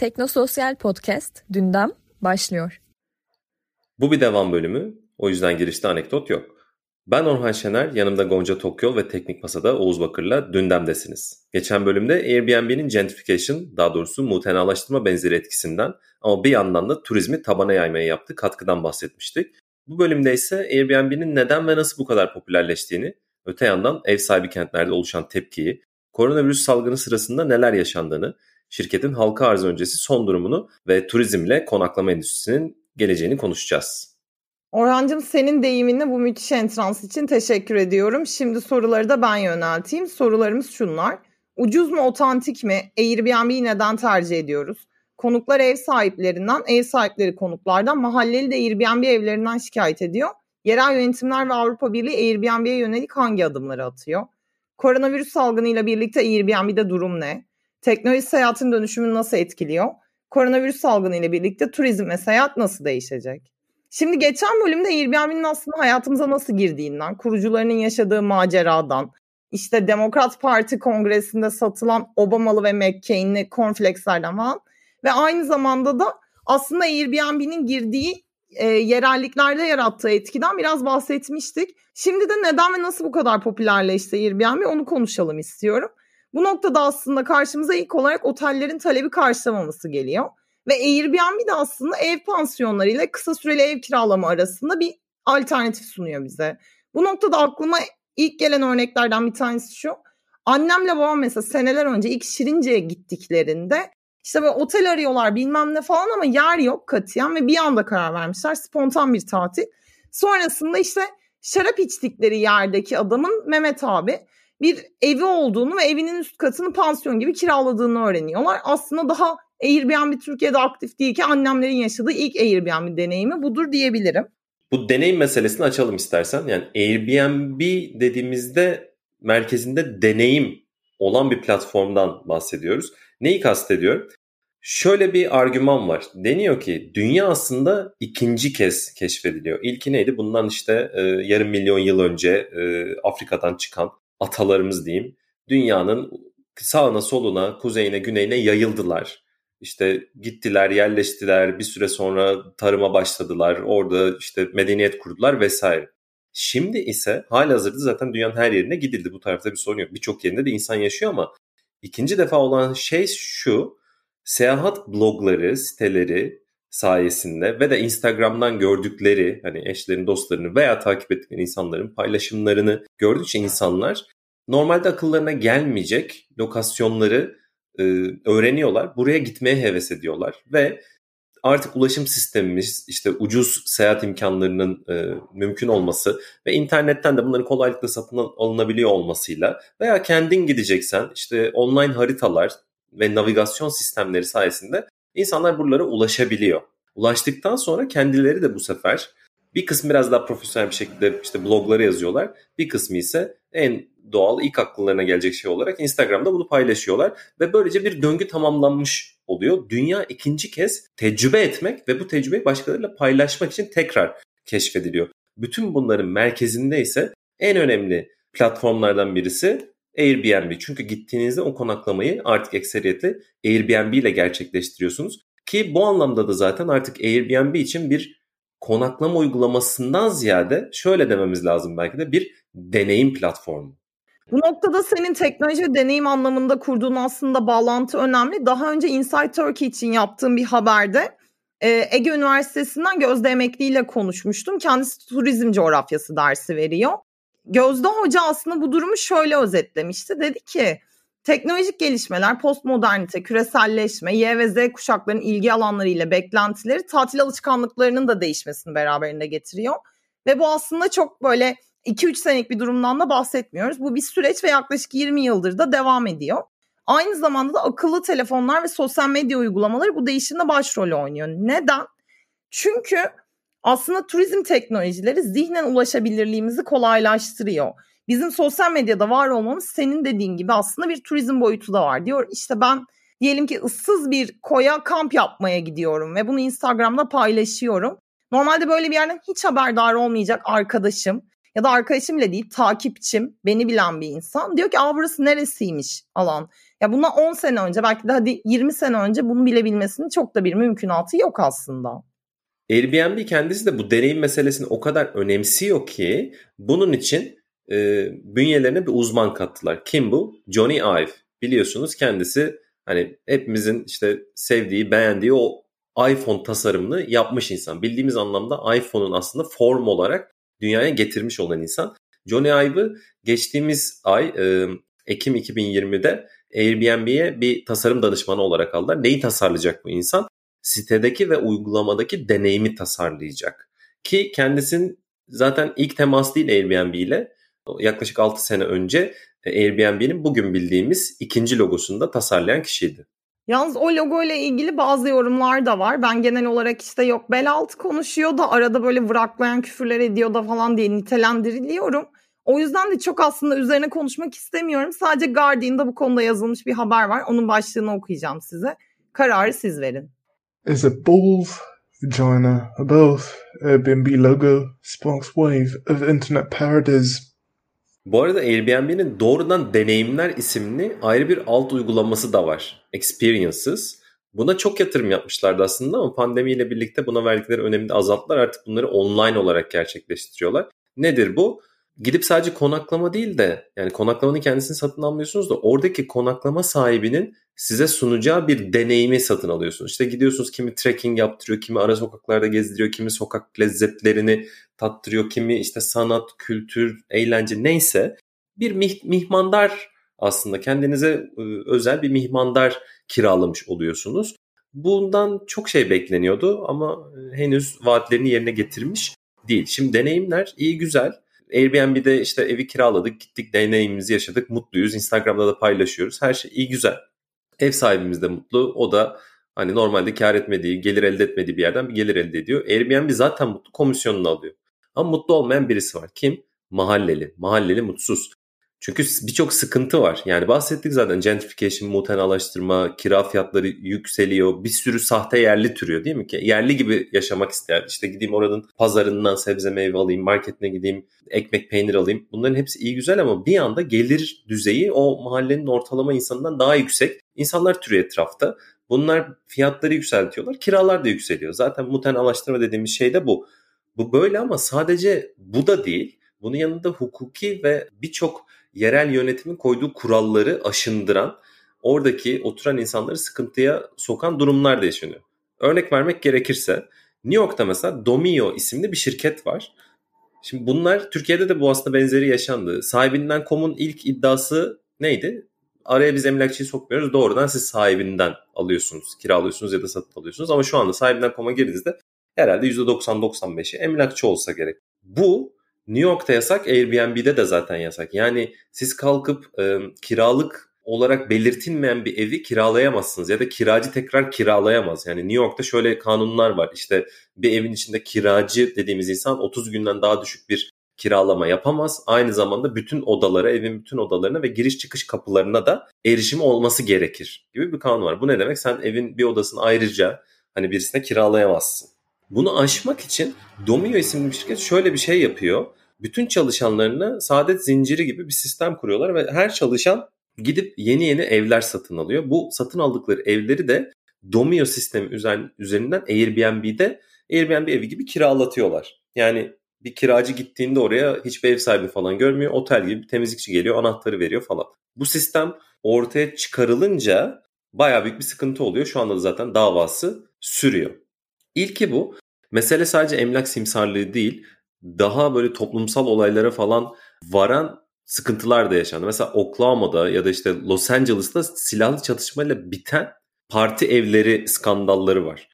Teknososyal Podcast Dündem başlıyor. Bu bir devam bölümü. O yüzden girişte anekdot yok. Ben Orhan Şener, yanımda Gonca Tokyol ve Teknik Masa'da Oğuz Bakır'la Dündem'desiniz. Geçen bölümde Airbnb'nin gentrification, daha doğrusu mutenalaştırma benzeri etkisinden ama bir yandan da turizmi tabana yaymaya yaptığı katkıdan bahsetmiştik. Bu bölümde ise Airbnb'nin neden ve nasıl bu kadar popülerleştiğini, öte yandan ev sahibi kentlerde oluşan tepkiyi, koronavirüs salgını sırasında neler yaşandığını, şirketin halka arz öncesi son durumunu ve turizmle konaklama endüstrisinin geleceğini konuşacağız. Orhancığım senin deyiminle bu müthiş entrans için teşekkür ediyorum. Şimdi soruları da ben yönelteyim. Sorularımız şunlar. Ucuz mu, otantik mi? Airbnb'yi neden tercih ediyoruz? Konuklar ev sahiplerinden, ev sahipleri konuklardan, mahalleli de Airbnb evlerinden şikayet ediyor. Yerel yönetimler ve Avrupa Birliği Airbnb'ye yönelik hangi adımları atıyor? Koronavirüs salgınıyla birlikte Airbnb'de durum ne? Teknoloji seyahatin dönüşümünü nasıl etkiliyor? Koronavirüs salgını ile birlikte turizm ve seyahat nasıl değişecek? Şimdi geçen bölümde Airbnb'nin aslında hayatımıza nasıl girdiğinden, kurucularının yaşadığı maceradan, işte Demokrat Parti kongresinde satılan Obamalı ve McCain'li cornflakeslerden falan ve aynı zamanda da aslında Airbnb'nin girdiği e, yerelliklerde yarattığı etkiden biraz bahsetmiştik. Şimdi de neden ve nasıl bu kadar popülerleşti Airbnb onu konuşalım istiyorum. Bu noktada aslında karşımıza ilk olarak otellerin talebi karşılamaması geliyor. Ve Airbnb de aslında ev pansiyonları ile kısa süreli ev kiralama arasında bir alternatif sunuyor bize. Bu noktada aklıma ilk gelen örneklerden bir tanesi şu. Annemle babam mesela seneler önce ilk Şirince'ye gittiklerinde işte böyle otel arıyorlar bilmem ne falan ama yer yok katiyen ve bir anda karar vermişler. Spontan bir tatil. Sonrasında işte şarap içtikleri yerdeki adamın Mehmet abi bir evi olduğunu ve evinin üst katını pansiyon gibi kiraladığını öğreniyorlar. Aslında daha Airbnb Türkiye'de aktif değil ki annemlerin yaşadığı ilk Airbnb deneyimi budur diyebilirim. Bu deneyim meselesini açalım istersen. Yani Airbnb dediğimizde merkezinde deneyim olan bir platformdan bahsediyoruz. Neyi kastediyor? Şöyle bir argüman var. Deniyor ki dünya aslında ikinci kez keşfediliyor. İlki neydi? Bundan işte e, yarım milyon yıl önce e, Afrika'dan çıkan atalarımız diyeyim dünyanın sağına soluna kuzeyine güneyine yayıldılar. İşte gittiler yerleştiler bir süre sonra tarıma başladılar orada işte medeniyet kurdular vesaire. Şimdi ise hali hazırda zaten dünyanın her yerine gidildi bu tarafta bir sorun yok. Birçok yerinde de insan yaşıyor ama ikinci defa olan şey şu seyahat blogları siteleri sayesinde ve de Instagram'dan gördükleri hani eşlerin dostlarını veya takip ettikleri insanların paylaşımlarını gördükçe insanlar normalde akıllarına gelmeyecek lokasyonları e, öğreniyorlar. Buraya gitmeye heves ediyorlar ve artık ulaşım sistemimiz işte ucuz seyahat imkanlarının e, mümkün olması ve internetten de bunların kolaylıkla satın alınabiliyor olmasıyla veya kendin gideceksen işte online haritalar ve navigasyon sistemleri sayesinde insanlar buralara ulaşabiliyor. Ulaştıktan sonra kendileri de bu sefer bir kısmı biraz daha profesyonel bir şekilde işte blogları yazıyorlar. Bir kısmı ise en doğal ilk akıllarına gelecek şey olarak Instagram'da bunu paylaşıyorlar ve böylece bir döngü tamamlanmış oluyor. Dünya ikinci kez tecrübe etmek ve bu tecrübeyi başkalarıyla paylaşmak için tekrar keşfediliyor. Bütün bunların merkezinde ise en önemli platformlardan birisi Airbnb. Çünkü gittiğinizde o konaklamayı artık ekseriyetle Airbnb ile gerçekleştiriyorsunuz. Ki bu anlamda da zaten artık Airbnb için bir konaklama uygulamasından ziyade şöyle dememiz lazım belki de bir deneyim platformu. Bu noktada senin teknoloji deneyim anlamında kurduğun aslında bağlantı önemli. Daha önce Inside Turkey için yaptığım bir haberde e, Ege Üniversitesi'nden Gözde Emekli ile konuşmuştum. Kendisi turizm coğrafyası dersi veriyor. Gözde Hoca aslında bu durumu şöyle özetlemişti. Dedi ki teknolojik gelişmeler, postmodernite, küreselleşme, Y ve Z kuşaklarının ilgi alanları ile beklentileri tatil alışkanlıklarının da değişmesini beraberinde getiriyor. Ve bu aslında çok böyle 2-3 senelik bir durumdan da bahsetmiyoruz. Bu bir süreç ve yaklaşık 20 yıldır da devam ediyor. Aynı zamanda da akıllı telefonlar ve sosyal medya uygulamaları bu değişimde başrol oynuyor. Neden? Çünkü aslında turizm teknolojileri zihnen ulaşabilirliğimizi kolaylaştırıyor. Bizim sosyal medyada var olmamız senin dediğin gibi aslında bir turizm boyutu da var. Diyor işte ben diyelim ki ıssız bir koya kamp yapmaya gidiyorum ve bunu Instagram'da paylaşıyorum. Normalde böyle bir yerden hiç haberdar olmayacak arkadaşım ya da arkadaşım bile değil takipçim beni bilen bir insan diyor ki aa burası neresiymiş alan. Ya buna 10 sene önce belki de hadi 20 sene önce bunu bilebilmesinin çok da bir mümkünatı yok aslında. Airbnb kendisi de bu deneyim meselesini o kadar önemsiyor ki bunun için e, bünyelerine bir uzman kattılar. Kim bu? Johnny Ive. Biliyorsunuz kendisi hani hepimizin işte sevdiği, beğendiği o iPhone tasarımını yapmış insan. Bildiğimiz anlamda iPhone'un aslında form olarak dünyaya getirmiş olan insan. Johnny Ive'ı geçtiğimiz ay e, Ekim 2020'de Airbnb'ye bir tasarım danışmanı olarak aldılar. Neyi tasarlayacak bu insan? Sitedeki ve uygulamadaki deneyimi tasarlayacak. Ki kendisinin zaten ilk temas değil Airbnb ile yaklaşık 6 sene önce e, Airbnb'nin bugün bildiğimiz ikinci logosunu da tasarlayan kişiydi. Yalnız o logo ile ilgili bazı yorumlar da var. Ben genel olarak işte yok bel altı konuşuyor da arada böyle vıraklayan küfürler ediyor da falan diye nitelendiriliyorum. O yüzden de çok aslında üzerine konuşmak istemiyorum. Sadece Guardian'da bu konuda yazılmış bir haber var. Onun başlığını okuyacağım size. Kararı siz verin. Is a balls, vagina, both Airbnb logo sparks wave of internet parodies bu arada Airbnb'nin doğrudan Deneyimler isimli ayrı bir alt uygulaması da var. Experiences. Buna çok yatırım yapmışlardı aslında ama pandemiyle birlikte buna verdikleri önemi de azalttılar. Artık bunları online olarak gerçekleştiriyorlar. Nedir bu? Gidip sadece konaklama değil de yani konaklamanın kendisini satın almıyorsunuz da oradaki konaklama sahibinin size sunacağı bir deneyimi satın alıyorsunuz. İşte gidiyorsunuz kimi trekking yaptırıyor, kimi ara sokaklarda gezdiriyor, kimi sokak lezzetlerini tattırıyor, kimi işte sanat, kültür, eğlence neyse bir mih- mihmandar aslında kendinize özel bir mihmandar kiralamış oluyorsunuz. Bundan çok şey bekleniyordu ama henüz vaatlerini yerine getirmiş değil. Şimdi deneyimler iyi güzel. Airbnb'de işte evi kiraladık, gittik, deneyimimizi yaşadık, mutluyuz. Instagram'da da paylaşıyoruz. Her şey iyi güzel. Ev sahibimiz de mutlu. O da hani normalde kar etmediği, gelir elde etmediği bir yerden bir gelir elde ediyor. Airbnb zaten mutlu, komisyonunu alıyor. Ama mutlu olmayan birisi var. Kim? Mahalleli. Mahalleli mutsuz. Çünkü birçok sıkıntı var. Yani bahsettik zaten gentrification, mutenalaştırma, kira fiyatları yükseliyor. Bir sürü sahte yerli türüyor değil mi ki? Yerli gibi yaşamak isteyen. İşte gideyim oranın pazarından sebze meyve alayım, marketine gideyim, ekmek peynir alayım. Bunların hepsi iyi güzel ama bir anda gelir düzeyi o mahallenin ortalama insanından daha yüksek. İnsanlar türüyor etrafta. Bunlar fiyatları yükseltiyorlar. Kiralar da yükseliyor. Zaten mutenalaştırma dediğimiz şey de bu. Bu böyle ama sadece bu da değil. Bunun yanında hukuki ve birçok yerel yönetimin koyduğu kuralları aşındıran, oradaki oturan insanları sıkıntıya sokan durumlar da yaşanıyor. Örnek vermek gerekirse New York'ta mesela Domio isimli bir şirket var. Şimdi bunlar Türkiye'de de bu aslında benzeri yaşandı. Sahibinden Com'un ilk iddiası neydi? Araya biz emlakçıyı sokmuyoruz. Doğrudan siz sahibinden alıyorsunuz, kiralıyorsunuz ya da satın alıyorsunuz. Ama şu anda sahibinden Com'a girdiğinizde herhalde %90-95'i emlakçı olsa gerek. Bu New York'ta yasak, Airbnb'de de zaten yasak. Yani siz kalkıp e, kiralık olarak belirtilmeyen bir evi kiralayamazsınız ya da kiracı tekrar kiralayamaz. Yani New York'ta şöyle kanunlar var. İşte bir evin içinde kiracı dediğimiz insan 30 günden daha düşük bir kiralama yapamaz. Aynı zamanda bütün odalara, evin bütün odalarına ve giriş çıkış kapılarına da erişim olması gerekir gibi bir kanun var. Bu ne demek? Sen evin bir odasını ayrıca hani birisine kiralayamazsın. Bunu aşmak için Domio isimli bir şirket şöyle bir şey yapıyor. Bütün çalışanlarına saadet zinciri gibi bir sistem kuruyorlar ve her çalışan gidip yeni yeni evler satın alıyor. Bu satın aldıkları evleri de Domio sistemi üzerinden Airbnb'de Airbnb evi gibi kiralatıyorlar. Yani bir kiracı gittiğinde oraya hiçbir ev sahibi falan görmüyor. Otel gibi bir temizlikçi geliyor, anahtarı veriyor falan. Bu sistem ortaya çıkarılınca baya büyük bir sıkıntı oluyor. Şu anda da zaten davası sürüyor. İlki bu. Mesele sadece emlak simsarlığı değil. Daha böyle toplumsal olaylara falan varan sıkıntılar da yaşandı. Mesela Oklahoma'da ya da işte Los Angeles'ta silahlı çatışmayla biten parti evleri skandalları var.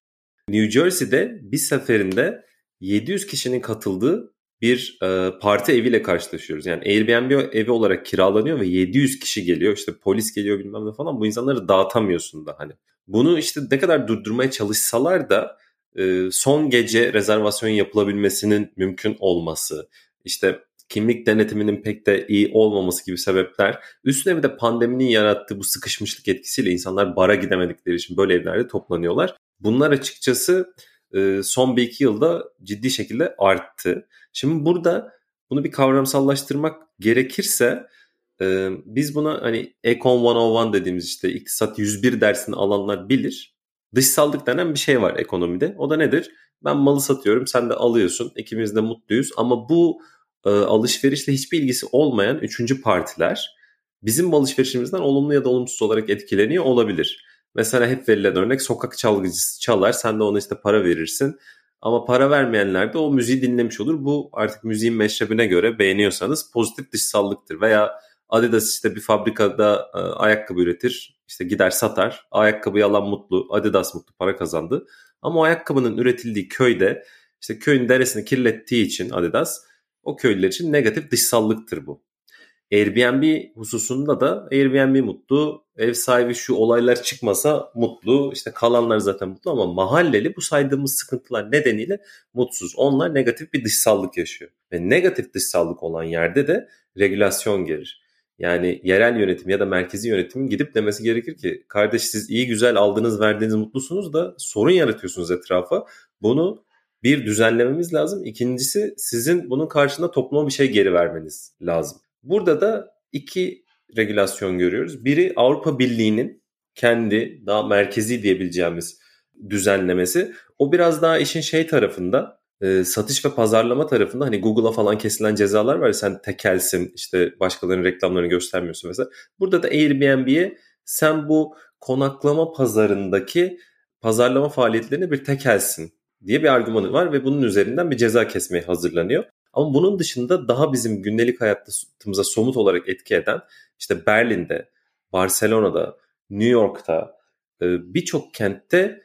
New Jersey'de bir seferinde 700 kişinin katıldığı bir e, parti eviyle karşılaşıyoruz. Yani Airbnb evi olarak kiralanıyor ve 700 kişi geliyor. İşte polis geliyor bilmem ne falan. Bu insanları dağıtamıyorsun da hani. Bunu işte ne kadar durdurmaya çalışsalar da e, son gece rezervasyon yapılabilmesinin mümkün olması, işte kimlik denetiminin pek de iyi olmaması gibi sebepler. Üstüne bir de pandeminin yarattığı bu sıkışmışlık etkisiyle insanlar bara gidemedikleri için böyle evlerde toplanıyorlar. Bunlar açıkçası e, son bir iki yılda ciddi şekilde arttı. Şimdi burada bunu bir kavramsallaştırmak gerekirse e, biz buna hani Econ 101 dediğimiz işte iktisat 101 dersini alanlar bilir. Dışsallık denen bir şey var ekonomide. O da nedir? Ben malı satıyorum, sen de alıyorsun. İkimiz de mutluyuz. Ama bu e, alışverişle hiçbir ilgisi olmayan üçüncü partiler bizim alışverişimizden olumlu ya da olumsuz olarak etkileniyor olabilir. Mesela hep verilen örnek sokak çalgıcısı çalar, sen de ona işte para verirsin. Ama para vermeyenler de o müziği dinlemiş olur. Bu artık müziğin meşrebine göre beğeniyorsanız pozitif dışsallıktır. Veya Adidas işte bir fabrikada e, ayakkabı üretir. işte gider satar. Ayakkabıyı alan mutlu. Adidas mutlu para kazandı. Ama o ayakkabının üretildiği köyde işte köyün deresini kirlettiği için Adidas o köylüler için negatif dışsallıktır bu. Airbnb hususunda da Airbnb mutlu, ev sahibi şu olaylar çıkmasa mutlu, işte kalanlar zaten mutlu ama mahalleli bu saydığımız sıkıntılar nedeniyle mutsuz. Onlar negatif bir dışsallık yaşıyor. Ve negatif dışsallık olan yerde de regülasyon gelir. Yani yerel yönetim ya da merkezi yönetimin gidip demesi gerekir ki kardeş siz iyi güzel aldığınız verdiğiniz mutlusunuz da sorun yaratıyorsunuz etrafa. Bunu bir düzenlememiz lazım. İkincisi sizin bunun karşında topluma bir şey geri vermeniz lazım. Burada da iki regülasyon görüyoruz. Biri Avrupa Birliği'nin kendi daha merkezi diyebileceğimiz düzenlemesi. O biraz daha işin şey tarafında e, satış ve pazarlama tarafında hani Google'a falan kesilen cezalar var ya sen tekelsin işte başkalarının reklamlarını göstermiyorsun mesela. Burada da Airbnb'ye sen bu konaklama pazarındaki pazarlama faaliyetlerine bir tekelsin diye bir argümanı var ve bunun üzerinden bir ceza kesmeye hazırlanıyor. Ama bunun dışında daha bizim gündelik hayatımıza somut olarak etki eden işte Berlin'de, Barcelona'da, New York'ta e, birçok kentte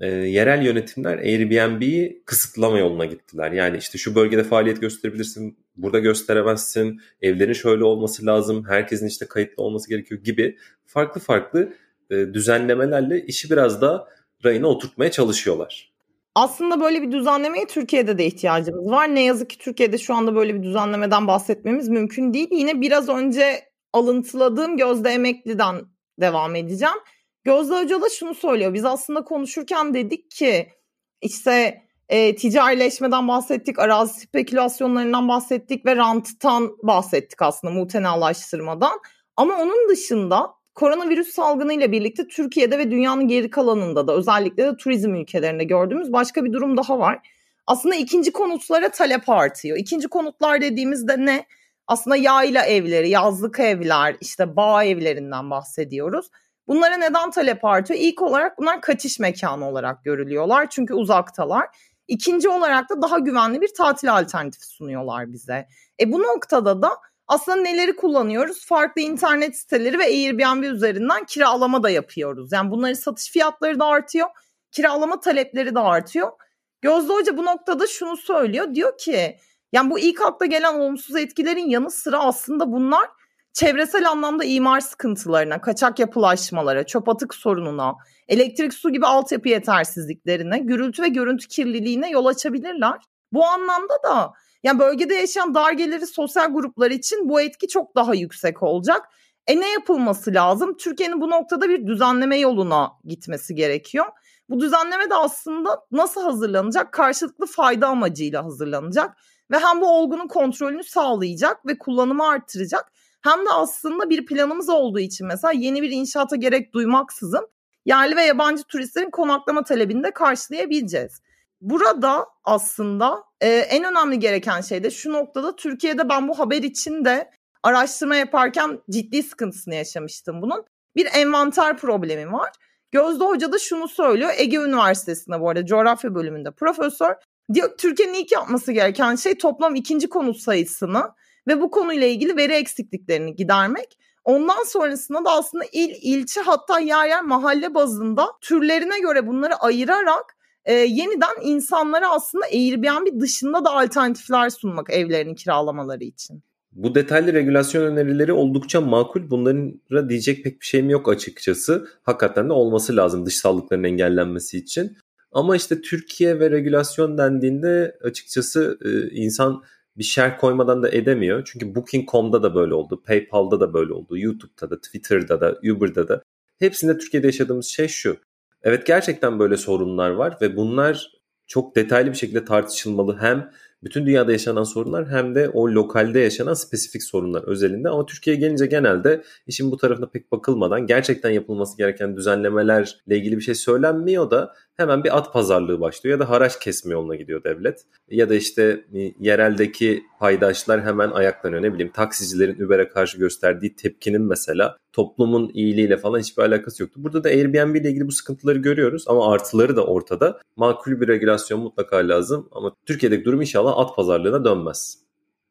e, yerel yönetimler Airbnb'yi kısıtlama yoluna gittiler. Yani işte şu bölgede faaliyet gösterebilirsin, burada gösteremezsin, evlerin şöyle olması lazım, herkesin işte kayıtlı olması gerekiyor gibi farklı farklı e, düzenlemelerle işi biraz daha rayına oturtmaya çalışıyorlar. Aslında böyle bir düzenlemeye Türkiye'de de ihtiyacımız var. Ne yazık ki Türkiye'de şu anda böyle bir düzenlemeden bahsetmemiz mümkün değil. Yine biraz önce alıntıladığım Gözde Emekli'den devam edeceğim. Gözde Hoca da şunu söylüyor. Biz aslında konuşurken dedik ki işte e, ticarileşmeden bahsettik, arazi spekülasyonlarından bahsettik ve ranttan bahsettik aslında mutenalaştırmadan. Ama onun dışında koronavirüs salgınıyla birlikte Türkiye'de ve dünyanın geri kalanında da özellikle de turizm ülkelerinde gördüğümüz başka bir durum daha var. Aslında ikinci konutlara talep artıyor. İkinci konutlar dediğimizde ne? Aslında yayla evleri, yazlık evler, işte bağ evlerinden bahsediyoruz. Bunlara neden talep artıyor? İlk olarak bunlar kaçış mekanı olarak görülüyorlar. Çünkü uzaktalar. İkinci olarak da daha güvenli bir tatil alternatifi sunuyorlar bize. E bu noktada da aslında neleri kullanıyoruz? Farklı internet siteleri ve Airbnb üzerinden kiralama da yapıyoruz. Yani bunların satış fiyatları da artıyor, kiralama talepleri de artıyor. Gözde Hoca bu noktada şunu söylüyor. Diyor ki yani bu ilk akla gelen olumsuz etkilerin yanı sıra aslında bunlar çevresel anlamda imar sıkıntılarına, kaçak yapılaşmalara, çöp atık sorununa, elektrik su gibi altyapı yetersizliklerine, gürültü ve görüntü kirliliğine yol açabilirler. Bu anlamda da yani bölgede yaşayan dar gelirli sosyal gruplar için bu etki çok daha yüksek olacak. E ne yapılması lazım? Türkiye'nin bu noktada bir düzenleme yoluna gitmesi gerekiyor. Bu düzenleme de aslında nasıl hazırlanacak? Karşılıklı fayda amacıyla hazırlanacak ve hem bu olgunun kontrolünü sağlayacak ve kullanımı arttıracak hem de aslında bir planımız olduğu için mesela yeni bir inşaata gerek duymaksızın yerli ve yabancı turistlerin konaklama talebini de karşılayabileceğiz. Burada aslında e, en önemli gereken şey de şu noktada Türkiye'de ben bu haber için de araştırma yaparken ciddi sıkıntısını yaşamıştım bunun. Bir envanter problemi var. Gözde Hoca da şunu söylüyor. Ege Üniversitesi'nde bu arada coğrafya bölümünde profesör. Diyor Türkiye'nin ilk yapması gereken şey toplam ikinci konut sayısını ve bu konuyla ilgili veri eksikliklerini gidermek. Ondan sonrasında da aslında il, ilçe hatta yer yer mahalle bazında türlerine göre bunları ayırarak e, yeniden insanlara aslında Airbnb dışında da alternatifler sunmak evlerini kiralamaları için. Bu detaylı regülasyon önerileri oldukça makul. Bunların diyecek pek bir şeyim yok açıkçası. Hakikaten de olması lazım dışsallıkların engellenmesi için. Ama işte Türkiye ve regülasyon dendiğinde açıkçası e, insan bir şerh koymadan da edemiyor. Çünkü Booking.com'da da böyle oldu, PayPal'da da böyle oldu, YouTube'da da, Twitter'da da, Uber'da da. Hepsinde Türkiye'de yaşadığımız şey şu. Evet gerçekten böyle sorunlar var ve bunlar çok detaylı bir şekilde tartışılmalı. Hem bütün dünyada yaşanan sorunlar hem de o lokalde yaşanan spesifik sorunlar özelinde. Ama Türkiye'ye gelince genelde işin bu tarafına pek bakılmadan gerçekten yapılması gereken düzenlemelerle ilgili bir şey söylenmiyor da hemen bir at pazarlığı başlıyor ya da haraç kesme yoluna gidiyor devlet. Ya da işte e, yereldeki paydaşlar hemen ayaklanıyor. Ne bileyim taksicilerin Uber'e karşı gösterdiği tepkinin mesela toplumun iyiliğiyle falan hiçbir alakası yoktu. Burada da Airbnb ile ilgili bu sıkıntıları görüyoruz ama artıları da ortada. Makul bir regülasyon mutlaka lazım ama Türkiye'deki durum inşallah at pazarlığına dönmez.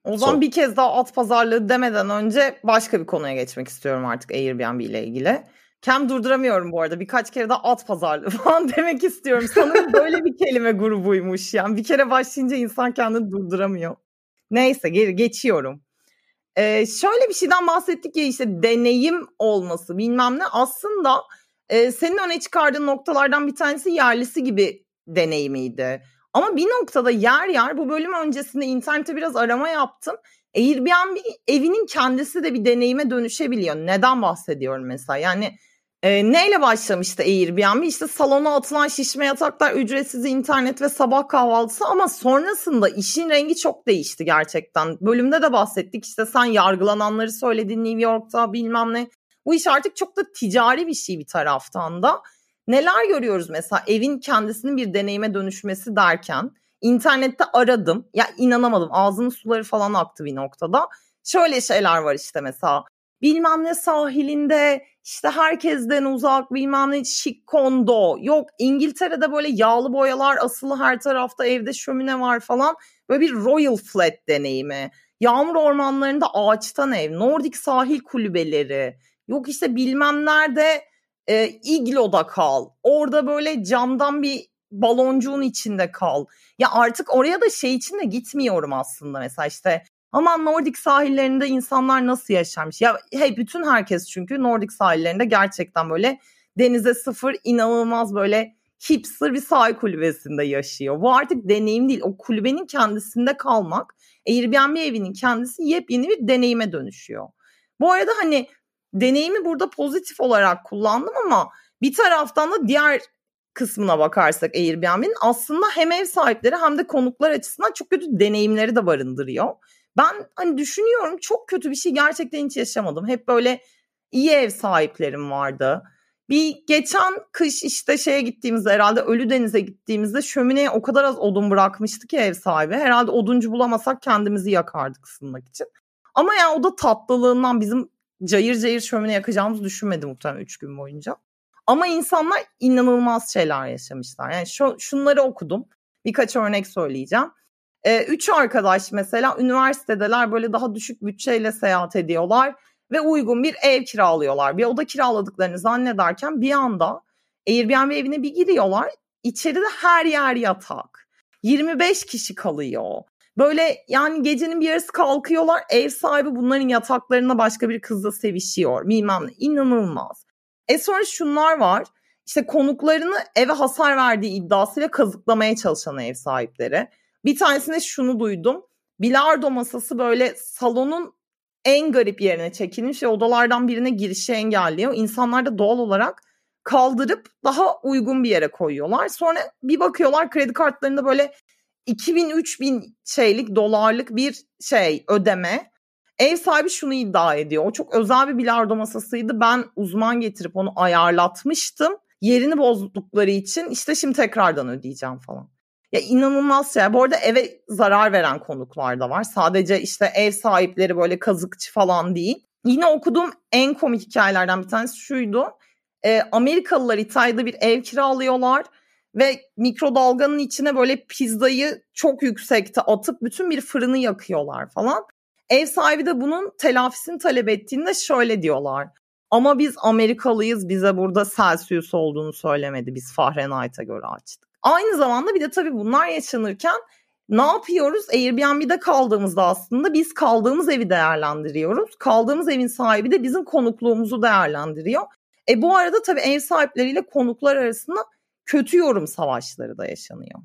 O zaman Son. bir kez daha at pazarlığı demeden önce başka bir konuya geçmek istiyorum artık Airbnb ile ilgili. Kem durduramıyorum bu arada. Birkaç kere de at pazarlığı falan demek istiyorum. Sanırım böyle bir kelime grubuymuş. Yani bir kere başlayınca insan kendini durduramıyor. Neyse geri geçiyorum. Ee, şöyle bir şeyden bahsettik ya işte deneyim olması bilmem ne. Aslında e, senin öne çıkardığın noktalardan bir tanesi yerlisi gibi deneyimiydi. Ama bir noktada yer yer bu bölüm öncesinde internette biraz arama yaptım. Airbnb evinin kendisi de bir deneyime dönüşebiliyor. Neden bahsediyorum mesela? Yani e, neyle başlamıştı Airbnb? İşte salona atılan şişme yataklar, ücretsiz internet ve sabah kahvaltısı ama sonrasında işin rengi çok değişti gerçekten. Bölümde de bahsettik işte sen yargılananları söyledin New York'ta bilmem ne. Bu iş artık çok da ticari bir şey bir taraftan da. Neler görüyoruz mesela evin kendisinin bir deneyime dönüşmesi derken internette aradım. Ya inanamadım ağzının suları falan aktı bir noktada. Şöyle şeyler var işte mesela bilmem ne sahilinde işte herkesten uzak bilmem ne şık kondo. Yok İngiltere'de böyle yağlı boyalar asılı her tarafta evde şömine var falan. Böyle bir Royal Flat deneyimi. Yağmur ormanlarında ağaçtan ev. Nordik sahil kulübeleri. Yok işte bilmem nerede e, igloda kal. Orada böyle camdan bir baloncuğun içinde kal. Ya artık oraya da şey için de gitmiyorum aslında mesela işte Aman Nordik sahillerinde insanlar nasıl yaşarmış? Ya hey bütün herkes çünkü Nordik sahillerinde gerçekten böyle denize sıfır inanılmaz böyle hipster bir sahil kulübesinde yaşıyor. Bu artık deneyim değil. O kulübenin kendisinde kalmak Airbnb evinin kendisi yepyeni bir deneyime dönüşüyor. Bu arada hani deneyimi burada pozitif olarak kullandım ama bir taraftan da diğer kısmına bakarsak Airbnb'nin aslında hem ev sahipleri hem de konuklar açısından çok kötü deneyimleri de barındırıyor. Ben hani düşünüyorum çok kötü bir şey gerçekten hiç yaşamadım. Hep böyle iyi ev sahiplerim vardı. Bir geçen kış işte şeye gittiğimizde herhalde Ölü Deniz'e gittiğimizde şömineye o kadar az odun bırakmıştı ki ev sahibi. Herhalde oduncu bulamasak kendimizi yakardık ısınmak için. Ama yani o da tatlılığından bizim cayır cayır şömine yakacağımızı düşünmedi muhtemelen 3 gün boyunca. Ama insanlar inanılmaz şeyler yaşamışlar. Yani şu, şunları okudum. Birkaç örnek söyleyeceğim. E, üç arkadaş mesela üniversitedeler böyle daha düşük bütçeyle seyahat ediyorlar ve uygun bir ev kiralıyorlar. Bir oda kiraladıklarını zannederken bir anda Airbnb evine bir giriyorlar. İçeride her yer yatak. 25 kişi kalıyor. Böyle yani gecenin bir yarısı kalkıyorlar. Ev sahibi bunların yataklarına başka bir kızla sevişiyor. Bilmem ne. İnanılmaz. E sonra şunlar var. İşte konuklarını eve hasar verdiği iddiasıyla kazıklamaya çalışan ev sahipleri. Bir tanesinde şunu duydum. Bilardo masası böyle salonun en garip yerine çekilmiş ve odalardan birine girişi engelliyor. İnsanlar da doğal olarak kaldırıp daha uygun bir yere koyuyorlar. Sonra bir bakıyorlar kredi kartlarında böyle 2000-3000 şeylik dolarlık bir şey ödeme. Ev sahibi şunu iddia ediyor. O çok özel bir bilardo masasıydı. Ben uzman getirip onu ayarlatmıştım. Yerini bozdukları için işte şimdi tekrardan ödeyeceğim falan. Ya inanılmaz şey. Bu arada eve zarar veren konuklar da var. Sadece işte ev sahipleri böyle kazıkçı falan değil. Yine okuduğum en komik hikayelerden bir tanesi şuydu. E, Amerikalılar İtalya'da bir ev kiralıyorlar ve mikrodalganın içine böyle pizzayı çok yüksekte atıp bütün bir fırını yakıyorlar falan. Ev sahibi de bunun telafisini talep ettiğinde şöyle diyorlar. Ama biz Amerikalıyız bize burada Celsius olduğunu söylemedi. Biz Fahrenheit'a göre açtık. Aynı zamanda bir de tabii bunlar yaşanırken ne yapıyoruz? Airbnb'de kaldığımızda aslında biz kaldığımız evi değerlendiriyoruz. Kaldığımız evin sahibi de bizim konukluğumuzu değerlendiriyor. E bu arada tabii ev sahipleriyle konuklar arasında kötü yorum savaşları da yaşanıyor.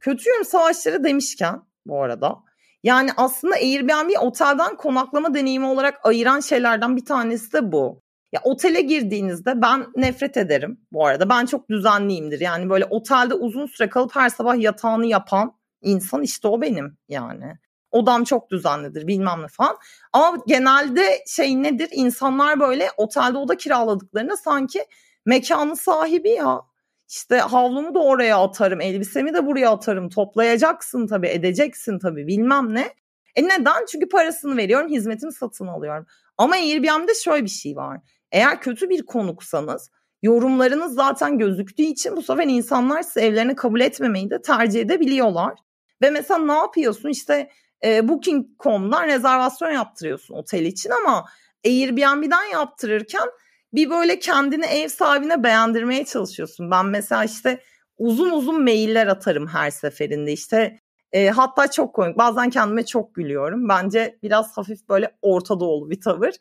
Kötü yorum savaşları demişken bu arada yani aslında Airbnb otelden konaklama deneyimi olarak ayıran şeylerden bir tanesi de bu. Ya otele girdiğinizde ben nefret ederim bu arada. Ben çok düzenliyimdir. Yani böyle otelde uzun süre kalıp her sabah yatağını yapan insan işte o benim yani. Odam çok düzenlidir bilmem ne falan. Ama genelde şey nedir? İnsanlar böyle otelde oda kiraladıklarında sanki mekanın sahibi ya. İşte havlumu da oraya atarım, elbisemi de buraya atarım. Toplayacaksın tabii, edeceksin tabii bilmem ne. E neden? Çünkü parasını veriyorum, hizmetimi satın alıyorum. Ama Airbnb'de şöyle bir şey var. Eğer kötü bir konuksanız yorumlarınız zaten gözüktüğü için bu sefer insanlar size evlerini kabul etmemeyi de tercih edebiliyorlar. Ve mesela ne yapıyorsun işte e, Booking.com'dan rezervasyon yaptırıyorsun otel için ama Airbnb'den yaptırırken bir böyle kendini ev sahibine beğendirmeye çalışıyorsun. Ben mesela işte uzun uzun mailler atarım her seferinde işte e, hatta çok komik bazen kendime çok gülüyorum. Bence biraz hafif böyle Orta Doğulu bir tavır.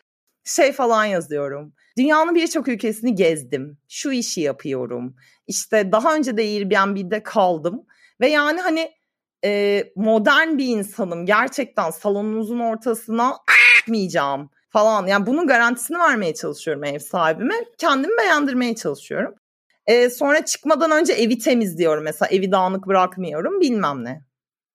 Şey falan yazıyorum. Dünyanın birçok ülkesini gezdim. Şu işi yapıyorum. İşte daha önce de Airbnb'de kaldım. Ve yani hani e, modern bir insanım. Gerçekten salonunuzun ortasına atmayacağım falan. Yani bunun garantisini vermeye çalışıyorum ev sahibime. Kendimi beğendirmeye çalışıyorum. E, sonra çıkmadan önce evi temizliyorum. Mesela evi dağınık bırakmıyorum bilmem ne.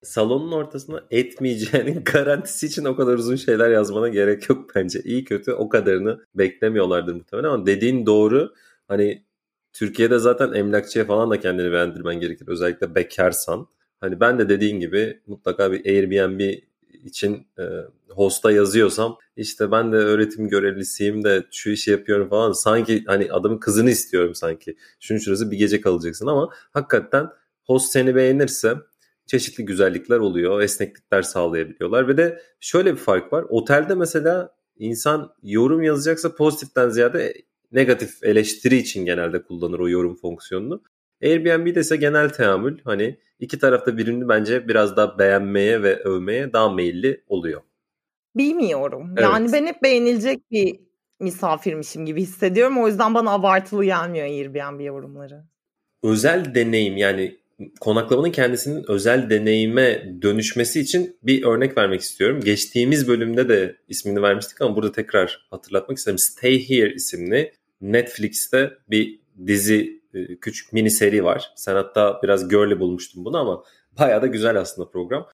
Salonun ortasına etmeyeceğinin garantisi için o kadar uzun şeyler yazmana gerek yok bence. İyi kötü o kadarını beklemiyorlardır muhtemelen ama dediğin doğru. Hani Türkiye'de zaten emlakçıya falan da kendini beğendirmen gerekir. Özellikle bekarsan. Hani ben de dediğin gibi mutlaka bir Airbnb için e, hosta yazıyorsam işte ben de öğretim görevlisiyim de şu işi yapıyorum falan sanki hani adamın kızını istiyorum sanki. Şunun şurası bir gece kalacaksın ama hakikaten host seni beğenirse çeşitli güzellikler oluyor. Esneklikler sağlayabiliyorlar ve de şöyle bir fark var. Otelde mesela insan yorum yazacaksa pozitiften ziyade negatif eleştiri için genelde kullanır o yorum fonksiyonunu. Airbnb'de ise genel teamül hani iki tarafta birini bence biraz daha beğenmeye ve övmeye daha meyilli oluyor. Bilmiyorum. Evet. Yani ben hep beğenilecek bir misafirmişim gibi hissediyorum. O yüzden bana abartılı gelmiyor Airbnb yorumları. Özel deneyim yani konaklamanın kendisinin özel deneyime dönüşmesi için bir örnek vermek istiyorum. Geçtiğimiz bölümde de ismini vermiştik ama burada tekrar hatırlatmak isterim. Stay Here isimli Netflix'te bir dizi e, küçük mini seri var. Sen hatta biraz girly bulmuştun bunu ama bayağı da güzel aslında program.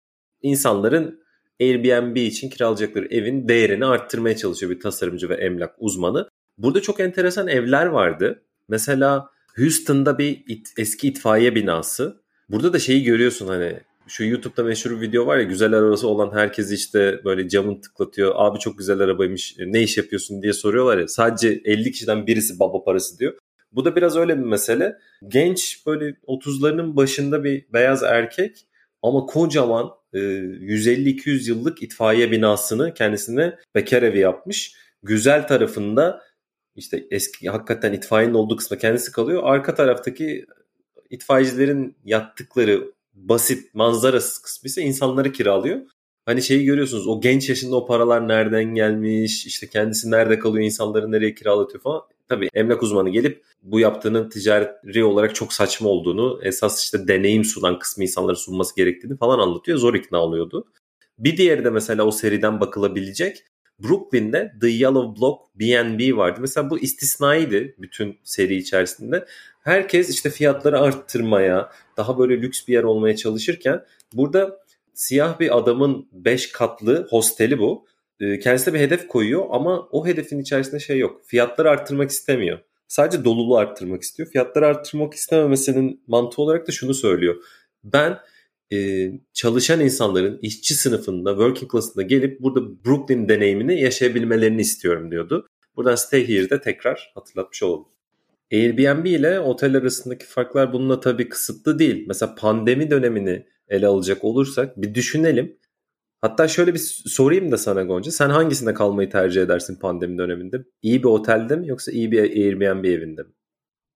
İnsanların Airbnb için kiralayacakları evin değerini arttırmaya çalışıyor bir tasarımcı ve emlak uzmanı. Burada çok enteresan evler vardı. Mesela Houston'da bir it, eski itfaiye binası. Burada da şeyi görüyorsun hani şu YouTube'da meşhur bir video var ya güzel arabası olan herkes işte böyle camını tıklatıyor. Abi çok güzel arabaymış ne iş yapıyorsun diye soruyorlar ya. Sadece 50 kişiden birisi baba parası diyor. Bu da biraz öyle bir mesele. Genç böyle 30'larının başında bir beyaz erkek ama kocaman 150-200 yıllık itfaiye binasını kendisine bekar evi yapmış. Güzel tarafında işte eski hakikaten itfaiyenin olduğu kısmı kendisi kalıyor. Arka taraftaki itfaiyecilerin yattıkları basit manzarası kısmı ise insanları kiralıyor. Hani şeyi görüyorsunuz o genç yaşında o paralar nereden gelmiş işte kendisi nerede kalıyor insanları nereye kiralatıyor falan. Tabii emlak uzmanı gelip bu yaptığının ticari olarak çok saçma olduğunu esas işte deneyim sunan kısmı insanlara sunması gerektiğini falan anlatıyor. Zor ikna oluyordu. Bir diğeri de mesela o seriden bakılabilecek Brooklyn'de The Yellow Block B&B vardı. Mesela bu istisnaydı bütün seri içerisinde. Herkes işte fiyatları arttırmaya, daha böyle lüks bir yer olmaya çalışırken burada siyah bir adamın 5 katlı hosteli bu. Ee, kendisine bir hedef koyuyor ama o hedefin içerisinde şey yok. Fiyatları arttırmak istemiyor. Sadece doluluğu arttırmak istiyor. Fiyatları arttırmak istememesinin mantığı olarak da şunu söylüyor. Ben e, çalışan insanların işçi sınıfında, working class'ında gelip burada Brooklyn deneyimini yaşayabilmelerini istiyorum diyordu. Buradan Stay Here'de tekrar hatırlatmış olalım. Airbnb ile otel arasındaki farklar bununla tabii kısıtlı değil. Mesela pandemi dönemini ele alacak olursak bir düşünelim. Hatta şöyle bir sorayım da sana Gonca. Sen hangisinde kalmayı tercih edersin pandemi döneminde? İyi bir otelde mi yoksa iyi bir Airbnb evinde mi?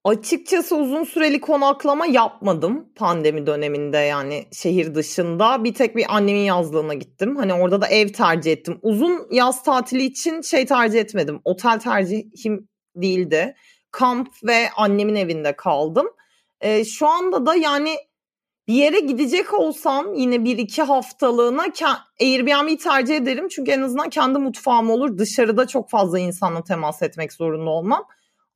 Açıkçası uzun süreli konaklama yapmadım pandemi döneminde yani şehir dışında. Bir tek bir annemin yazlığına gittim. Hani orada da ev tercih ettim. Uzun yaz tatili için şey tercih etmedim. Otel tercihim değildi. Kamp ve annemin evinde kaldım. Ee, şu anda da yani bir yere gidecek olsam yine bir iki haftalığına Airbnb'yi tercih ederim. Çünkü en azından kendi mutfağım olur. Dışarıda çok fazla insanla temas etmek zorunda olmam.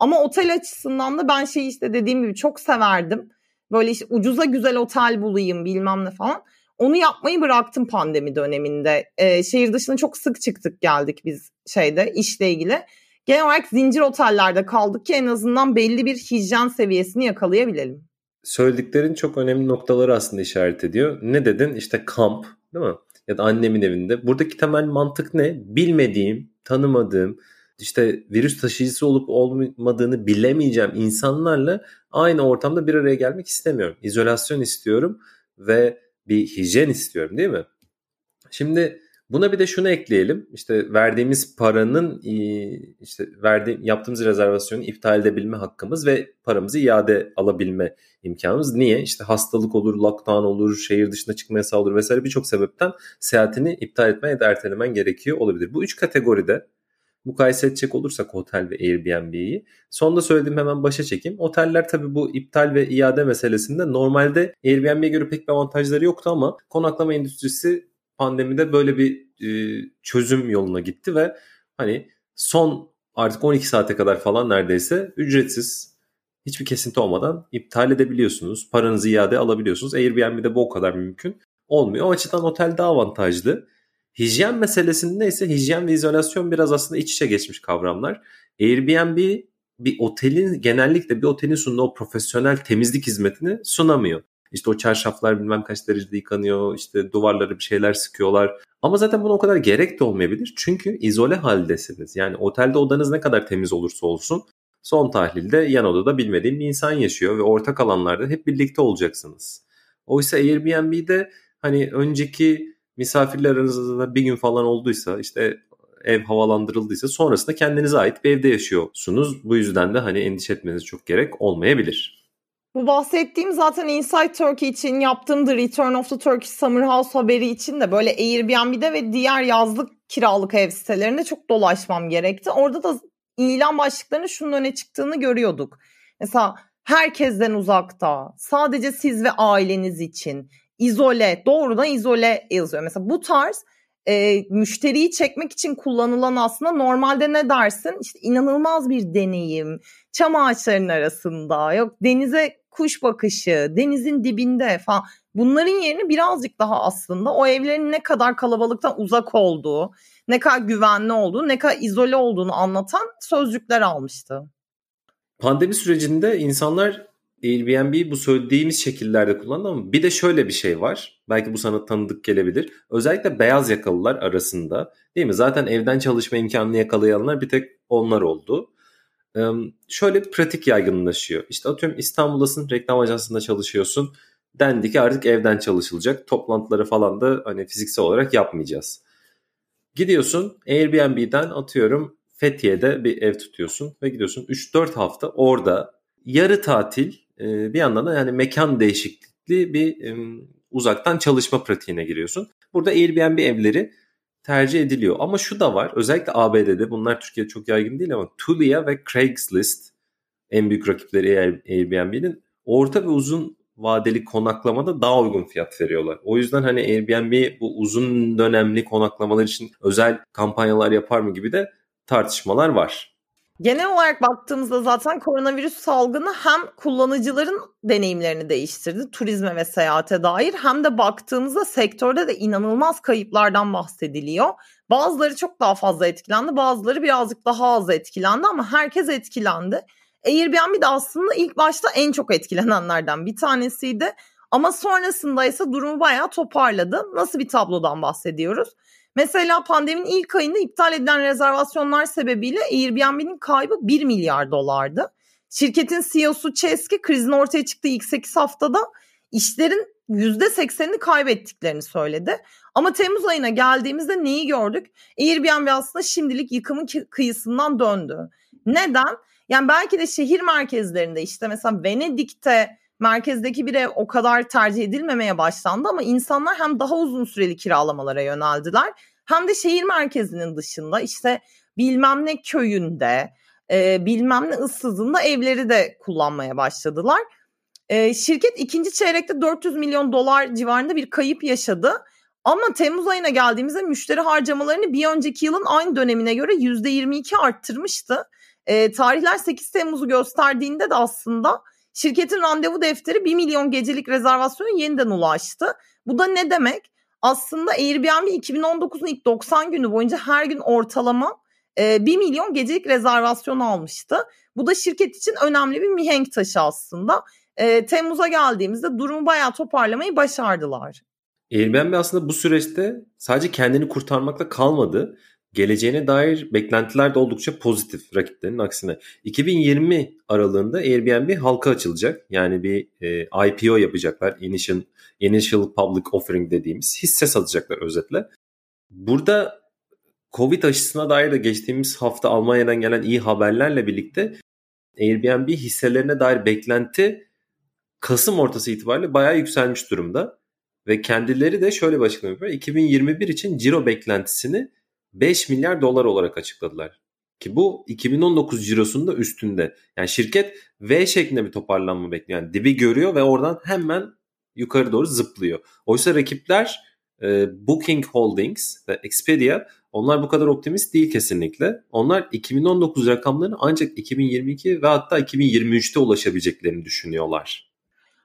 Ama otel açısından da ben şey işte dediğim gibi çok severdim. Böyle işte ucuza güzel otel bulayım bilmem ne falan. Onu yapmayı bıraktım pandemi döneminde. E, şehir dışına çok sık çıktık geldik biz şeyde işle ilgili. Genel olarak zincir otellerde kaldık ki en azından belli bir hijyen seviyesini yakalayabilelim. Söylediklerin çok önemli noktaları aslında işaret ediyor. Ne dedin? İşte kamp değil mi? Ya da annemin evinde. Buradaki temel mantık ne? Bilmediğim, tanımadığım, işte virüs taşıyıcısı olup olmadığını bilemeyeceğim insanlarla aynı ortamda bir araya gelmek istemiyorum. İzolasyon istiyorum ve bir hijyen istiyorum değil mi? Şimdi buna bir de şunu ekleyelim. İşte verdiğimiz paranın işte verdiğim yaptığımız rezervasyonu iptal edebilme hakkımız ve paramızı iade alabilme imkanımız. Niye? İşte hastalık olur, lockdown olur, şehir dışına çıkma yasağı olur vesaire birçok sebepten seyahatini iptal etmen ya da ertelemen gerekiyor olabilir. Bu üç kategoride mukayese edecek olursak otel ve Airbnb'yi sonda söylediğim hemen başa çekeyim. Oteller tabii bu iptal ve iade meselesinde normalde Airbnb'ye göre pek bir avantajları yoktu ama konaklama endüstrisi pandemide böyle bir e, çözüm yoluna gitti ve hani son artık 12 saate kadar falan neredeyse ücretsiz hiçbir kesinti olmadan iptal edebiliyorsunuz. Paranızı iade alabiliyorsunuz. Airbnb'de bu o kadar mümkün olmuyor. O açıdan otel daha avantajlı. Hijyen meselesinde ise hijyen ve izolasyon biraz aslında iç içe geçmiş kavramlar. Airbnb bir otelin genellikle bir otelin sunduğu o profesyonel temizlik hizmetini sunamıyor. İşte o çarşaflar bilmem kaç derecede yıkanıyor. işte duvarları bir şeyler sıkıyorlar. Ama zaten buna o kadar gerek de olmayabilir. Çünkü izole haldesiniz. Yani otelde odanız ne kadar temiz olursa olsun son tahlilde yan odada bilmediğim bir insan yaşıyor ve ortak alanlarda hep birlikte olacaksınız. Oysa Airbnb'de hani önceki misafirler aranızda bir gün falan olduysa işte ev havalandırıldıysa sonrasında kendinize ait bir evde yaşıyorsunuz. Bu yüzden de hani endişe etmeniz çok gerek olmayabilir. Bu bahsettiğim zaten Inside Turkey için yaptığım The Return of the Turkish Summer House haberi için de böyle Airbnb'de ve diğer yazlık kiralık ev sitelerinde çok dolaşmam gerekti. Orada da ilan başlıklarının şunun öne çıktığını görüyorduk. Mesela herkesten uzakta, sadece siz ve aileniz için, izole, doğrudan izole yazıyor. Mesela bu tarz e, müşteriyi çekmek için kullanılan aslında normalde ne dersin? İşte inanılmaz bir deneyim, çam ağaçlarının arasında, yok denize kuş bakışı, denizin dibinde falan. Bunların yerini birazcık daha aslında o evlerin ne kadar kalabalıktan uzak olduğu, ne kadar güvenli olduğu, ne kadar izole olduğunu anlatan sözcükler almıştı. Pandemi sürecinde insanlar Airbnb bu söylediğimiz şekillerde kullandı ama bir de şöyle bir şey var. Belki bu sana tanıdık gelebilir. Özellikle beyaz yakalılar arasında değil mi? Zaten evden çalışma imkanını yakalayanlar bir tek onlar oldu. Ee, şöyle bir pratik yaygınlaşıyor. İşte atıyorum İstanbul'dasın, reklam ajansında çalışıyorsun. Dendi ki artık evden çalışılacak. Toplantıları falan da hani fiziksel olarak yapmayacağız. Gidiyorsun Airbnb'den atıyorum Fethiye'de bir ev tutuyorsun ve gidiyorsun 3-4 hafta orada yarı tatil bir yandan da yani mekan değişikliği bir uzaktan çalışma pratiğine giriyorsun. Burada Airbnb evleri tercih ediliyor. Ama şu da var özellikle ABD'de bunlar Türkiye'de çok yaygın değil ama Tulia ve Craigslist en büyük rakipleri Airbnb'nin orta ve uzun vadeli konaklamada daha uygun fiyat veriyorlar. O yüzden hani Airbnb bu uzun dönemli konaklamalar için özel kampanyalar yapar mı gibi de tartışmalar var. Genel olarak baktığımızda zaten koronavirüs salgını hem kullanıcıların deneyimlerini değiştirdi turizme ve seyahate dair hem de baktığımızda sektörde de inanılmaz kayıplardan bahsediliyor. Bazıları çok daha fazla etkilendi, bazıları birazcık daha az etkilendi ama herkes etkilendi. Airbnb de aslında ilk başta en çok etkilenenlerden bir tanesiydi. Ama sonrasında ise durumu bayağı toparladı. Nasıl bir tablodan bahsediyoruz? Mesela pandeminin ilk ayında iptal edilen rezervasyonlar sebebiyle Airbnb'nin kaybı 1 milyar dolardı. Şirketin CEO'su Chesky krizin ortaya çıktığı ilk 8 haftada işlerin %80'ini kaybettiklerini söyledi. Ama Temmuz ayına geldiğimizde neyi gördük? Airbnb aslında şimdilik yıkımın kıyısından döndü. Neden? Yani belki de şehir merkezlerinde işte mesela Venedik'te merkezdeki bir ev o kadar tercih edilmemeye başlandı ama insanlar hem daha uzun süreli kiralamalara yöneldiler hem de şehir merkezinin dışında işte bilmem ne köyünde e, bilmem ne ıssızında evleri de kullanmaya başladılar. E, şirket ikinci çeyrekte 400 milyon dolar civarında bir kayıp yaşadı. Ama Temmuz ayına geldiğimizde müşteri harcamalarını bir önceki yılın aynı dönemine göre %22 arttırmıştı. E, tarihler 8 Temmuz'u gösterdiğinde de aslında şirketin randevu defteri 1 milyon gecelik rezervasyon yeniden ulaştı. Bu da ne demek? Aslında Airbnb 2019'un ilk 90 günü boyunca her gün ortalama 1 milyon gecelik rezervasyon almıştı. Bu da şirket için önemli bir mihenk taşı aslında. Temmuz'a geldiğimizde durumu bayağı toparlamayı başardılar. Airbnb aslında bu süreçte sadece kendini kurtarmakla kalmadı. Geleceğine dair beklentiler de oldukça pozitif rakiplerinin aksine. 2020 aralığında Airbnb halka açılacak. Yani bir e, IPO yapacaklar. Initial, Initial Public Offering dediğimiz hisse satacaklar özetle. Burada Covid aşısına dair de geçtiğimiz hafta Almanya'dan gelen iyi haberlerle birlikte Airbnb hisselerine dair beklenti Kasım ortası itibariyle bayağı yükselmiş durumda. Ve kendileri de şöyle bir açıklama yapıyor. 2021 için ciro beklentisini 5 milyar dolar olarak açıkladılar. Ki bu 2019 cirosunda da üstünde. Yani şirket V şeklinde bir toparlanma bekliyor. Yani dibi görüyor ve oradan hemen yukarı doğru zıplıyor. Oysa rakipler e, Booking Holdings ve Expedia onlar bu kadar optimist değil kesinlikle. Onlar 2019 rakamlarını ancak 2022 ve hatta 2023'te ulaşabileceklerini düşünüyorlar.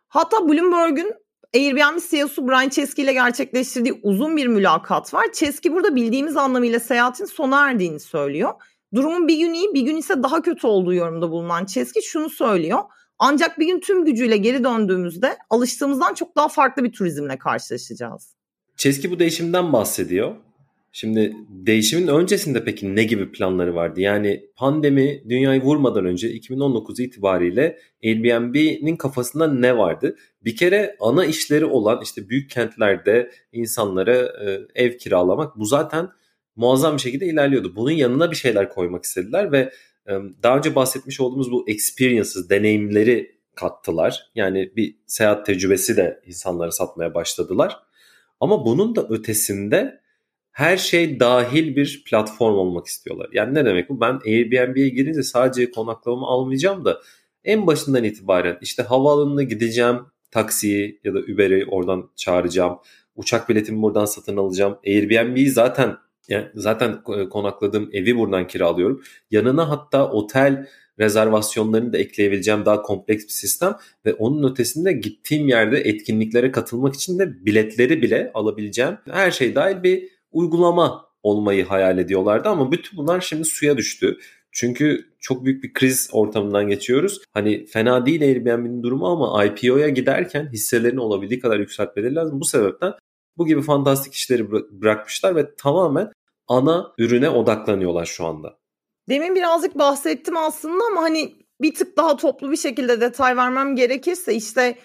Hatta Bloomberg'un Airbnb CEO'su Brian Chesky ile gerçekleştirdiği uzun bir mülakat var. Chesky burada bildiğimiz anlamıyla seyahatin sona erdiğini söylüyor. Durumun bir gün iyi bir gün ise daha kötü olduğu yorumda bulunan Chesky şunu söylüyor. Ancak bir gün tüm gücüyle geri döndüğümüzde alıştığımızdan çok daha farklı bir turizmle karşılaşacağız. Chesky bu değişimden bahsediyor. Şimdi değişimin öncesinde peki ne gibi planları vardı? Yani pandemi dünyayı vurmadan önce 2019 itibariyle Airbnb'nin kafasında ne vardı? Bir kere ana işleri olan işte büyük kentlerde insanlara e, ev kiralamak bu zaten muazzam bir şekilde ilerliyordu. Bunun yanına bir şeyler koymak istediler ve e, daha önce bahsetmiş olduğumuz bu experiences, deneyimleri kattılar. Yani bir seyahat tecrübesi de insanlara satmaya başladılar. Ama bunun da ötesinde her şey dahil bir platform olmak istiyorlar. Yani ne demek bu? Ben Airbnb'ye girince sadece konaklamamı almayacağım da en başından itibaren işte havaalanına gideceğim, taksiyi ya da Uber'i oradan çağıracağım. Uçak biletimi buradan satın alacağım. Airbnb'yi zaten yani zaten konakladığım evi buradan kiralıyorum. Yanına hatta otel rezervasyonlarını da ekleyebileceğim daha kompleks bir sistem ve onun ötesinde gittiğim yerde etkinliklere katılmak için de biletleri bile alabileceğim. Her şey dahil bir uygulama olmayı hayal ediyorlardı ama bütün bunlar şimdi suya düştü. Çünkü çok büyük bir kriz ortamından geçiyoruz. Hani fena değil Airbnb'nin durumu ama IPO'ya giderken hisselerini olabildiği kadar yükseltmeleri lazım. Bu sebepten bu gibi fantastik işleri bırakmışlar ve tamamen ana ürüne odaklanıyorlar şu anda. Demin birazcık bahsettim aslında ama hani bir tık daha toplu bir şekilde detay vermem gerekirse işte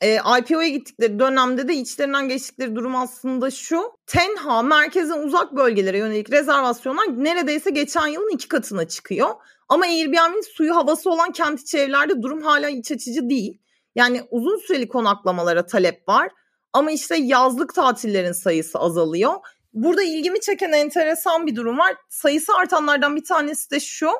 e, IPO'ya gittikleri dönemde de içlerinden geçtikleri durum aslında şu. Tenha merkezin uzak bölgelere yönelik rezervasyonlar neredeyse geçen yılın iki katına çıkıyor. Ama Airbnb'nin suyu havası olan kent içi evlerde durum hala iç açıcı değil. Yani uzun süreli konaklamalara talep var. Ama işte yazlık tatillerin sayısı azalıyor. Burada ilgimi çeken enteresan bir durum var. Sayısı artanlardan bir tanesi de şu.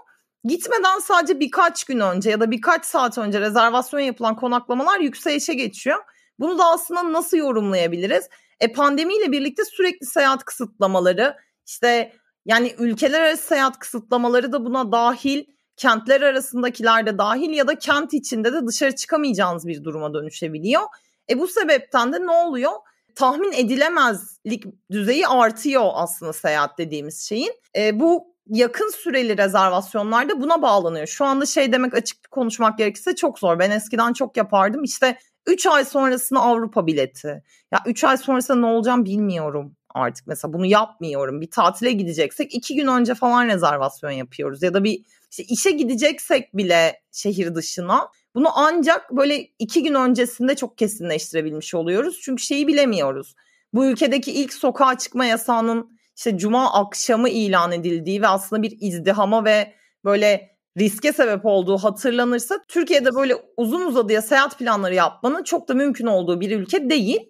Gitmeden sadece birkaç gün önce ya da birkaç saat önce rezervasyon yapılan konaklamalar yükselişe geçiyor. Bunu da aslında nasıl yorumlayabiliriz? E pandemiyle birlikte sürekli seyahat kısıtlamaları, işte yani ülkeler arası seyahat kısıtlamaları da buna dahil, kentler arasındakiler de dahil ya da kent içinde de dışarı çıkamayacağınız bir duruma dönüşebiliyor. E bu sebepten de ne oluyor? Tahmin edilemezlik düzeyi artıyor aslında seyahat dediğimiz şeyin. E, bu yakın süreli rezervasyonlarda buna bağlanıyor. Şu anda şey demek açık konuşmak gerekirse çok zor. Ben eskiden çok yapardım. İşte 3 ay sonrasında Avrupa bileti. Ya 3 ay sonrasında ne olacağım bilmiyorum artık. Mesela bunu yapmıyorum. Bir tatile gideceksek 2 gün önce falan rezervasyon yapıyoruz. Ya da bir işte işe gideceksek bile şehir dışına bunu ancak böyle 2 gün öncesinde çok kesinleştirebilmiş oluyoruz. Çünkü şeyi bilemiyoruz. Bu ülkedeki ilk sokağa çıkma yasağının işte cuma akşamı ilan edildiği ve aslında bir izdihama ve böyle riske sebep olduğu hatırlanırsa Türkiye'de böyle uzun uzadıya seyahat planları yapmanın çok da mümkün olduğu bir ülke değil.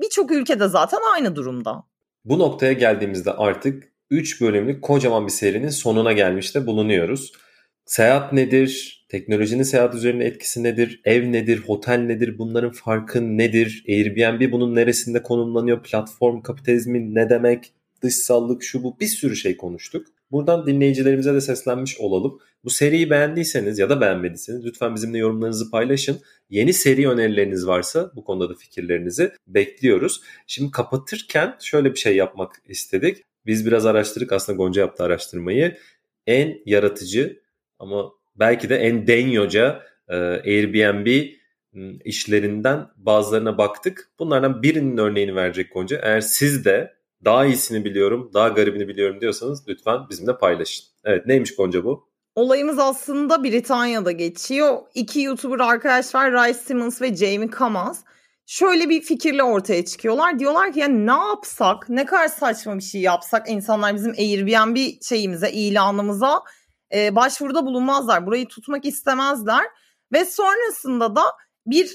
Birçok ülkede zaten aynı durumda. Bu noktaya geldiğimizde artık 3 bölümlük kocaman bir serinin sonuna gelmiş de bulunuyoruz. Seyahat nedir? Teknolojinin seyahat üzerine etkisi nedir? Ev nedir? Hotel nedir? Bunların farkı nedir? Airbnb bunun neresinde konumlanıyor? Platform kapitalizmi ne demek? Dışsallık şu bu bir sürü şey konuştuk. Buradan dinleyicilerimize de seslenmiş olalım. Bu seriyi beğendiyseniz ya da beğenmediyseniz lütfen bizimle yorumlarınızı paylaşın. Yeni seri önerileriniz varsa bu konuda da fikirlerinizi bekliyoruz. Şimdi kapatırken şöyle bir şey yapmak istedik. Biz biraz araştırdık aslında Gonca yaptı araştırmayı. En yaratıcı ama belki de en denyoca e, Airbnb işlerinden bazılarına baktık. Bunlardan birinin örneğini verecek Gonca. Eğer siz de daha iyisini biliyorum, daha garibini biliyorum diyorsanız lütfen bizimle paylaşın. Evet neymiş Gonca bu? Olayımız aslında Britanya'da geçiyor. İki YouTuber arkadaş var Rice Simmons ve Jamie Kamaz. Şöyle bir fikirle ortaya çıkıyorlar. Diyorlar ki ya ne yapsak, ne kadar saçma bir şey yapsak insanlar bizim Airbnb şeyimize, ilanımıza e, başvuruda bulunmazlar. Burayı tutmak istemezler. Ve sonrasında da bir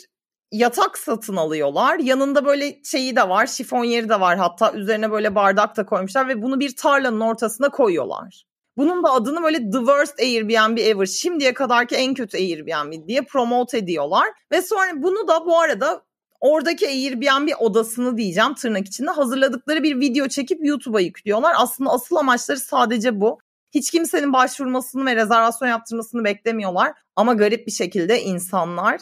yatak satın alıyorlar. Yanında böyle şeyi de var, şifon yeri de var hatta üzerine böyle bardak da koymuşlar ve bunu bir tarlanın ortasına koyuyorlar. Bunun da adını böyle The Worst Airbnb Ever, şimdiye kadarki en kötü Airbnb diye promote ediyorlar. Ve sonra bunu da bu arada oradaki Airbnb odasını diyeceğim tırnak içinde hazırladıkları bir video çekip YouTube'a yüklüyorlar. Aslında asıl amaçları sadece bu. Hiç kimsenin başvurmasını ve rezervasyon yaptırmasını beklemiyorlar. Ama garip bir şekilde insanlar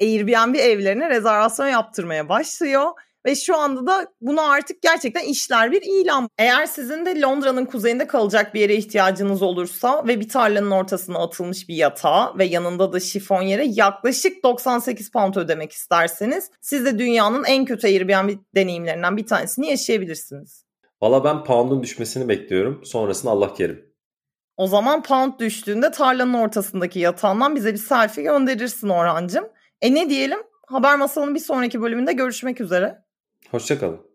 Airbnb evlerine rezervasyon yaptırmaya başlıyor. Ve şu anda da bunu artık gerçekten işler bir ilan. Eğer sizin de Londra'nın kuzeyinde kalacak bir yere ihtiyacınız olursa ve bir tarlanın ortasına atılmış bir yatağa ve yanında da şifon yere yaklaşık 98 pound ödemek isterseniz siz de dünyanın en kötü Airbnb deneyimlerinden bir tanesini yaşayabilirsiniz. Valla ben pound'un düşmesini bekliyorum. Sonrasında Allah kerim. O zaman pound düştüğünde tarlanın ortasındaki yatağından bize bir selfie gönderirsin Orhancığım. E ne diyelim? Haber Masalı'nın bir sonraki bölümünde görüşmek üzere. Hoşçakalın.